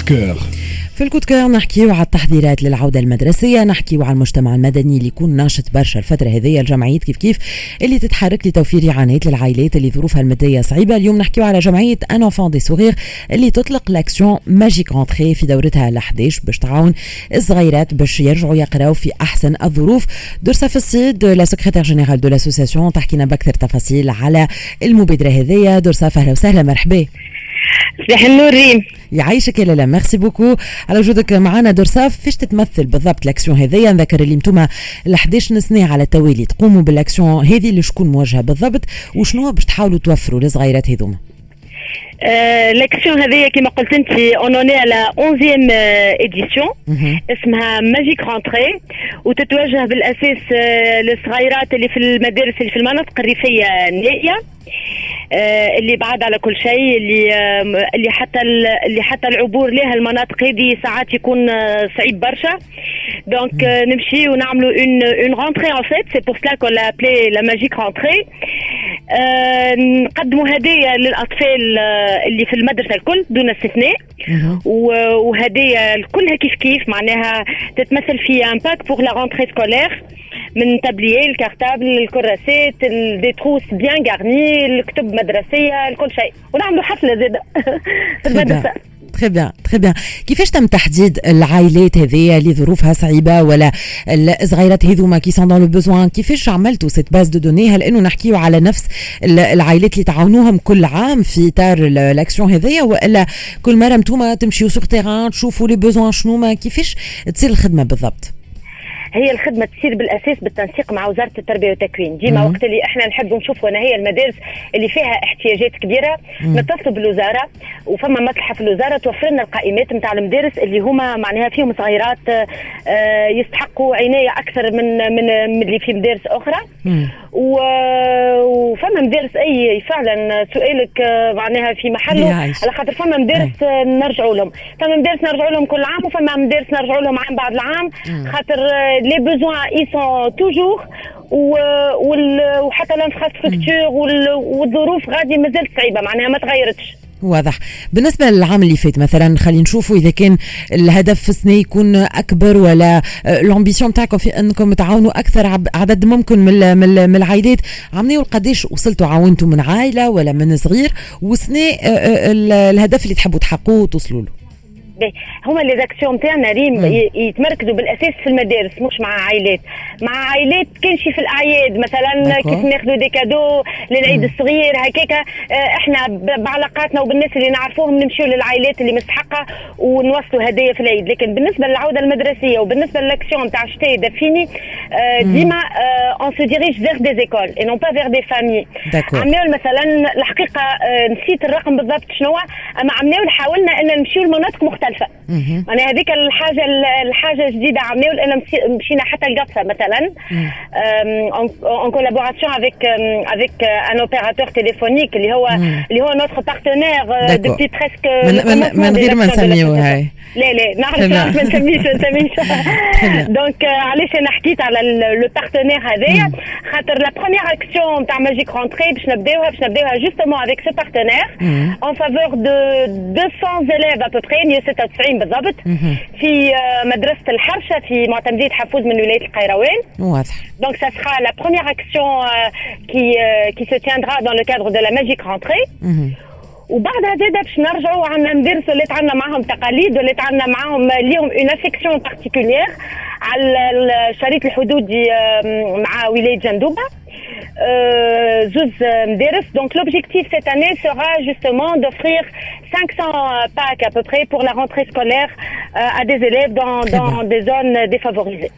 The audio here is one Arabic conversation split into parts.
de cœur. في ال coup de cœur نحكيو على التحضيرات للعودة المدرسية نحكيو على المجتمع المدني اللي يكون ناشط برشا الفترة هذه الجمعيات كيف كيف اللي تتحرك لتوفير إعانات للعائلات اللي ظروفها المادية صعيبة. اليوم نحكيو على جمعية Un enfant des sourires اللي تطلق l'action magique rentrée في دورتها ال 11 باش تعاون الصغيرات باش يرجعوا يقراو في أحسن الظروف. درساف الصيد la secrétaire générale de l'association تحكينا بأكثر تفاصيل على المبادرة هذه درساف أهلا وسهلا مرحبا. صباح النور ريم. يعيشك يا لالا. merci beaucoup. على وجودك معنا درساف فيش تتمثل بالضبط الاكسيون هذيا؟ نذكر اللي أنتم ال 11 سنه على التوالي تقوموا بالأكسيون هذه لشكون موجهة بالضبط وشنو باش تحاولوا توفروا للصغيرات هذوما. آه l'action هذه كما قلت أنت اونوني على 11 édition اسمها magique rentrée وتتوجه بالأساس آه للصغيرات اللي في المدارس اللي في المناطق الريفية النائيه اللي بعد على كل شيء اللي اللي حتى اللي حتى العبور لها المناطق هذه ساعات يكون آه، صعيب برشا. donc آه، نمشي ونعملوا une une rentrée en fête c'est pour cela qu'on appelle la magique rentrée نقدموا هدايا للأطفال اللي في المدرسة الكل دون استثناء. وهدايا كلها كيف كيف معناها تتمثل في un pack pour la rentrée scolaire من tablier ال cartable الكراسات des trousses bien garnies الكتب مدرسيه كل شيء. ونعملوا حفلة زاد في المدرسة. très bien très bien كيفاش تم تحديد العائلات هذيا اللي ظروفها صعيبة ولا الصغيرات هذوما qui sont dans le besoin كيفاش عملتوا cette base de données هل انه نحكيو على نفس العائلات اللي تعاونوهم كل عام في إطار الأكسيون هذيا وإلا كل مرة انتوما تمشيو sur terrain تشوفوا les besoins شنو كيفاش تصير الخدمة بالضبط؟ هي الخدمة تصير بالأساس بالتنسيق مع وزارة التربية والتكوين. ديما وقت اللي إحنا نحبوا نشوفوا هي المدارس اللي فيها احتياجات كبيرة نتصلوا بالوزارة وفما مصلحه في الوزارة توفر لنا القائمات نتاع المدارس اللي هما معناها فيهم صغيرات آه، يستحقوا عناية أكثر من من من اللي في مدارس أخرى. وفما مدارس أي فعلا سؤالك آه، معناها في محله. على خاطر فما مدارس آه، نرجعوا لهم. فما مدارس نرجعوا لهم كل عام وفما مدارس نرجعوا لهم عام بعد العام. خاطر les besoins ils sont toujours وحتى ال infrastructure والظروف غادي مازالت صعيبة معناها ما تغيرتش. واضح. بالنسبة للعام اللي فات مثلا خلينا نشوفوا إذا كان الهدف في السنة يكون أكبر ولا ال ambition تاعكم في إنكم تعاونوا أكثر عدد ممكن من من العائلات. عامنول قداش وصلتوا عاونتوا من عائلة ولا من صغير وشنوة الهدف اللي تحبوا تحققوه وتوصلوا له. هما les actions تاعنا ريم يتمركزوا بالأساس في المدارس مش مع عائلات. مع عائلات كان شي في الأعياد مثلا كيف ناخذوا des cadeaux للعيد الصغير هكاك آه، إحنا بعلاقاتنا وبالناس اللي نعرفوهم نمشيو للعائلات اللي مستحقة ونوصلوا هدايا في العيد. لكن بالنسبة للعودة المدرسية وبالنسبة للأكسيون تاع شتاي دافيني آه، ديما on se dirige vers des écoles et non pas vers des familles عامنول مثلا الحقيقة آه، نسيت الرقم بالضبط شنو أما عامنول حاولنا أن نمشيو لمناطق مختلفة. مختلفة. يعني هذيك الحاجة الحاجة الجديدة عامنول لأن مشينا حتى لقفصة مثلا. en collaboration avec avec un opérateur téléphonique اللي هو اللي هو notre partenaire depuis presque من غير ما نسميوه هاي. لا لا نعرف ما نسميش ما نسميش. donc علاش أنا حكيت على le partenaire هذايا؟ خاطر la première action تاع magique rentrée باش نبداوها باش نبداوها justement avec ce partenaire en faveur de 200 élèves à peu près 196 بالضبط. في مدرسة الحرشة في معتمدية حفوز من ولاية القيروان. واضح. donc ça sera la première action qui qui se tiendra dans le cadre de la magique rentrée. وبعدها زاد باش نرجعوا عندنا مدارس ولات عندنا معاهم تقاليد ولات عندنا معاهم ليهم une affection particulière على الشريط الحدودي مع ولايه جندوبه Euh, euh, Donc l'objectif cette année sera justement d'offrir 500 euh, packs à peu près pour la rentrée scolaire à des élèves dans des zones défavorisées.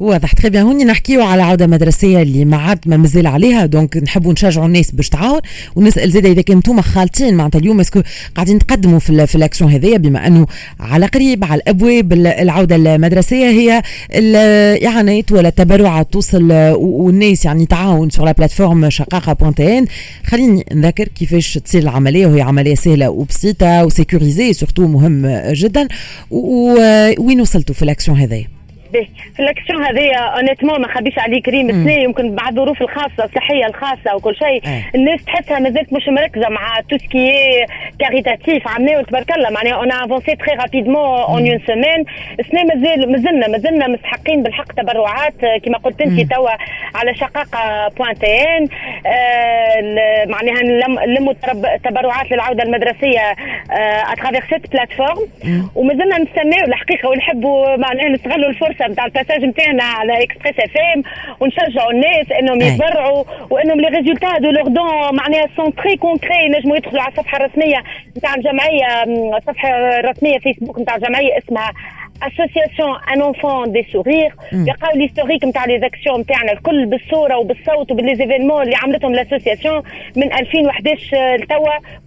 واضح. très bien هوني نحكيو على عودة مدرسية اللي ما عاد ما مازال عليها donc نحبوا نشجعوا الناس باش تعاون. ونسأل زيد إذا كان أنتم خالطين معناتها اليوم est-ce que قاعدين تقدموا في, في الاكسيون هذيا بما أنه على قريب على الأبواب. العودة المدرسية هي الاعانات ولا التبرعات توصل والناس يعني تعاون sur la plateforme شقاقة point tn خليني نذكر كيفاش تصير العملية وهي عملية سهلة وبسيطة و sécurisée surtout مهم جدا. وين وصلتوا في الاكسيون هذيا في الاكسيون هذه honnêtement ما خبيش عليك ريم سنه يمكن بعد الظروف الخاصة الصحية الخاصة وكل شيء. الناس تحسها مازالت مش مركزة مع tout ce qui caritatif عملناه تبارك الله. معناها on avançait très rapidement en une semaine السنة مازال مازلنا مازلنا مستحقين بالحق تبرعات. كما قلت انت توا على شقاقة point tn آه معناها نلموا تبرعات للعودة المدرسية à travers cette plateforme ومازلنا نستناو الحقيقة ونحبوا معناها نستغلوا الفرصة نتاع ال passage نتاعنا على اكسبريس اف ام ونشجعوا الناس إنهم يتبرعوا وإنهم les résultats de leurs dons معناها sont très concrets نجموا يدخلوا على الصفحه الرسميه نتاع الجمعية الصفحه الرسميه فيسبوك نتاع الجمعية اسمها Association un enfant des sourires يلقاو l'historique نتاع les actions نتاعنا الكل بالصورة وبالصوت وب les événements اللي عملتهم l'association من 2011 لتوا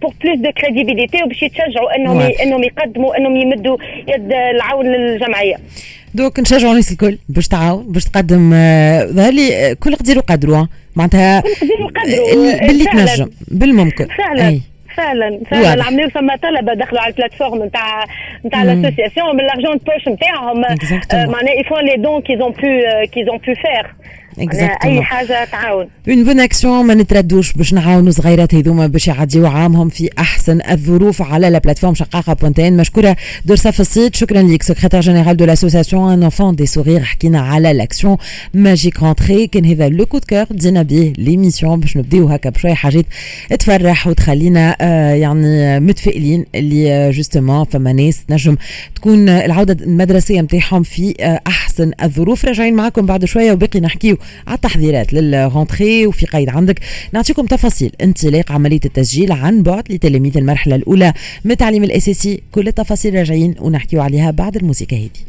pour plus de crédibilité وباش يتشجعوا إنهم إنهم يقدموا إنهم يمدوا يد العون للجمعية. donc نشجعوا الناس الكل باش تعاون باش تقدم ظهر لي كل قدير وقدره معناتها باللي تنجم بالممكن. فعلا أي. فعلا فعلا. عملوا فما طلبة دخلوا على ال plateforme نتاع نتاع l'association من l'argent de poche نتاعهم. معناها ils font les dons qu'ils ont pu qu'ils ont pu faire أي حاجة تعاون. une bonne action ما نتردوش باش نعاونوا صغيرات هذوما باش يعديوا عامهم في أحسن الظروف على la plateforme شقاقه point tn مشكوره دورسا الصيد. شكرا لك secrétaire générale de l'association un enfant des sourires حكينا على l'action Magic rentrée كان هذا le coup de cœur بدينا به l'émission باش نبداو هكا بشوية حاجات تفرح وتخلينا آه يعني متفائلين اللي justement فما ناس تنجم تكون العودة المدرسية نتاعهم في آه أحسن الظروف. راجعين معكم بعد شوية وباقي نحكيو على التحضيرات لل rentrée وفي قيد عندك. نعطيكم تفاصيل. انطلاق عملية التسجيل عن بعد لتلاميذ المرحلة الأولى من التعليم الاساسي كل التفاصيل راجعين ونحكيو عليها بعد الموسيقى هذه